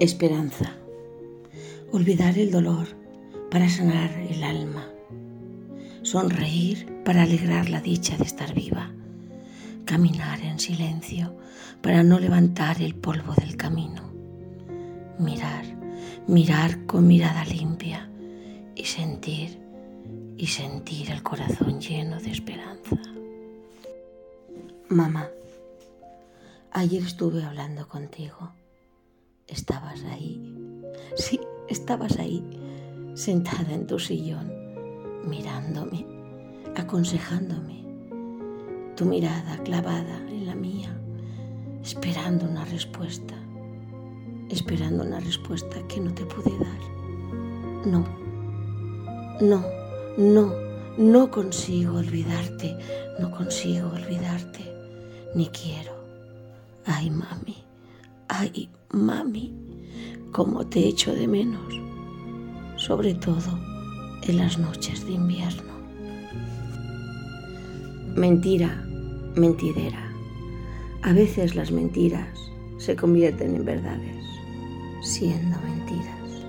Esperanza. Olvidar el dolor para sanar el alma. Sonreír para alegrar la dicha de estar viva. Caminar en silencio para no levantar el polvo del camino. Mirar, mirar con mirada limpia y sentir y sentir el corazón lleno de esperanza. Mamá, ayer estuve hablando contigo Estabas ahí. Sí, estabas ahí, sentada en tu sillón, mirándome, aconsejándome. Tu mirada clavada en la mía, esperando una respuesta, esperando una respuesta que no te pude dar. No, no, no, no consigo olvidarte, no consigo olvidarte, ni quiero. Ay, mami. Ay, mami, cómo te echo de menos, sobre todo en las noches de invierno. Mentira, mentidera. A veces las mentiras se convierten en verdades, siendo mentiras.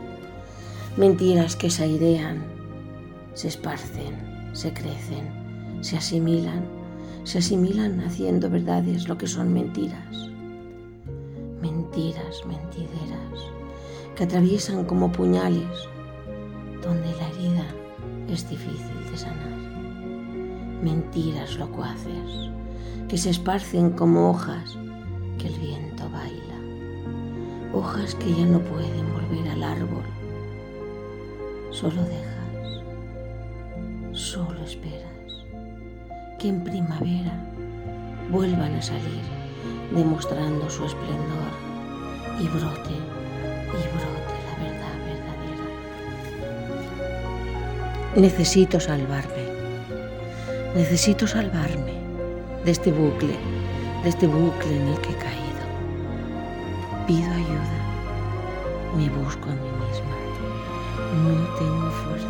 Mentiras que se airean, se esparcen, se crecen, se asimilan, se asimilan haciendo verdades lo que son mentiras mentiras, mentideras, que atraviesan como puñales, donde la herida es difícil de sanar. Mentiras locuaces, que se esparcen como hojas que el viento baila, hojas que ya no pueden volver al árbol. Solo dejas, solo esperas que en primavera vuelvan a salir demostrando su esplendor y brote, y brote la verdad verdadera. Necesito salvarme, necesito salvarme de este bucle, de este bucle en el que he caído. Pido ayuda, me busco a mí misma, no tengo fuerzas,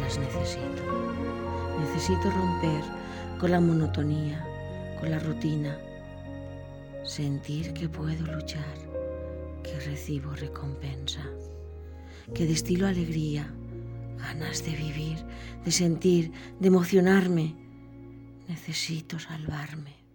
las necesito. Necesito romper con la monotonía, con la rutina, sentir que puedo luchar, que recibo recompensa, que destilo alegría, ganas de vivir, de sentir, de emocionarme. Necesito salvarme.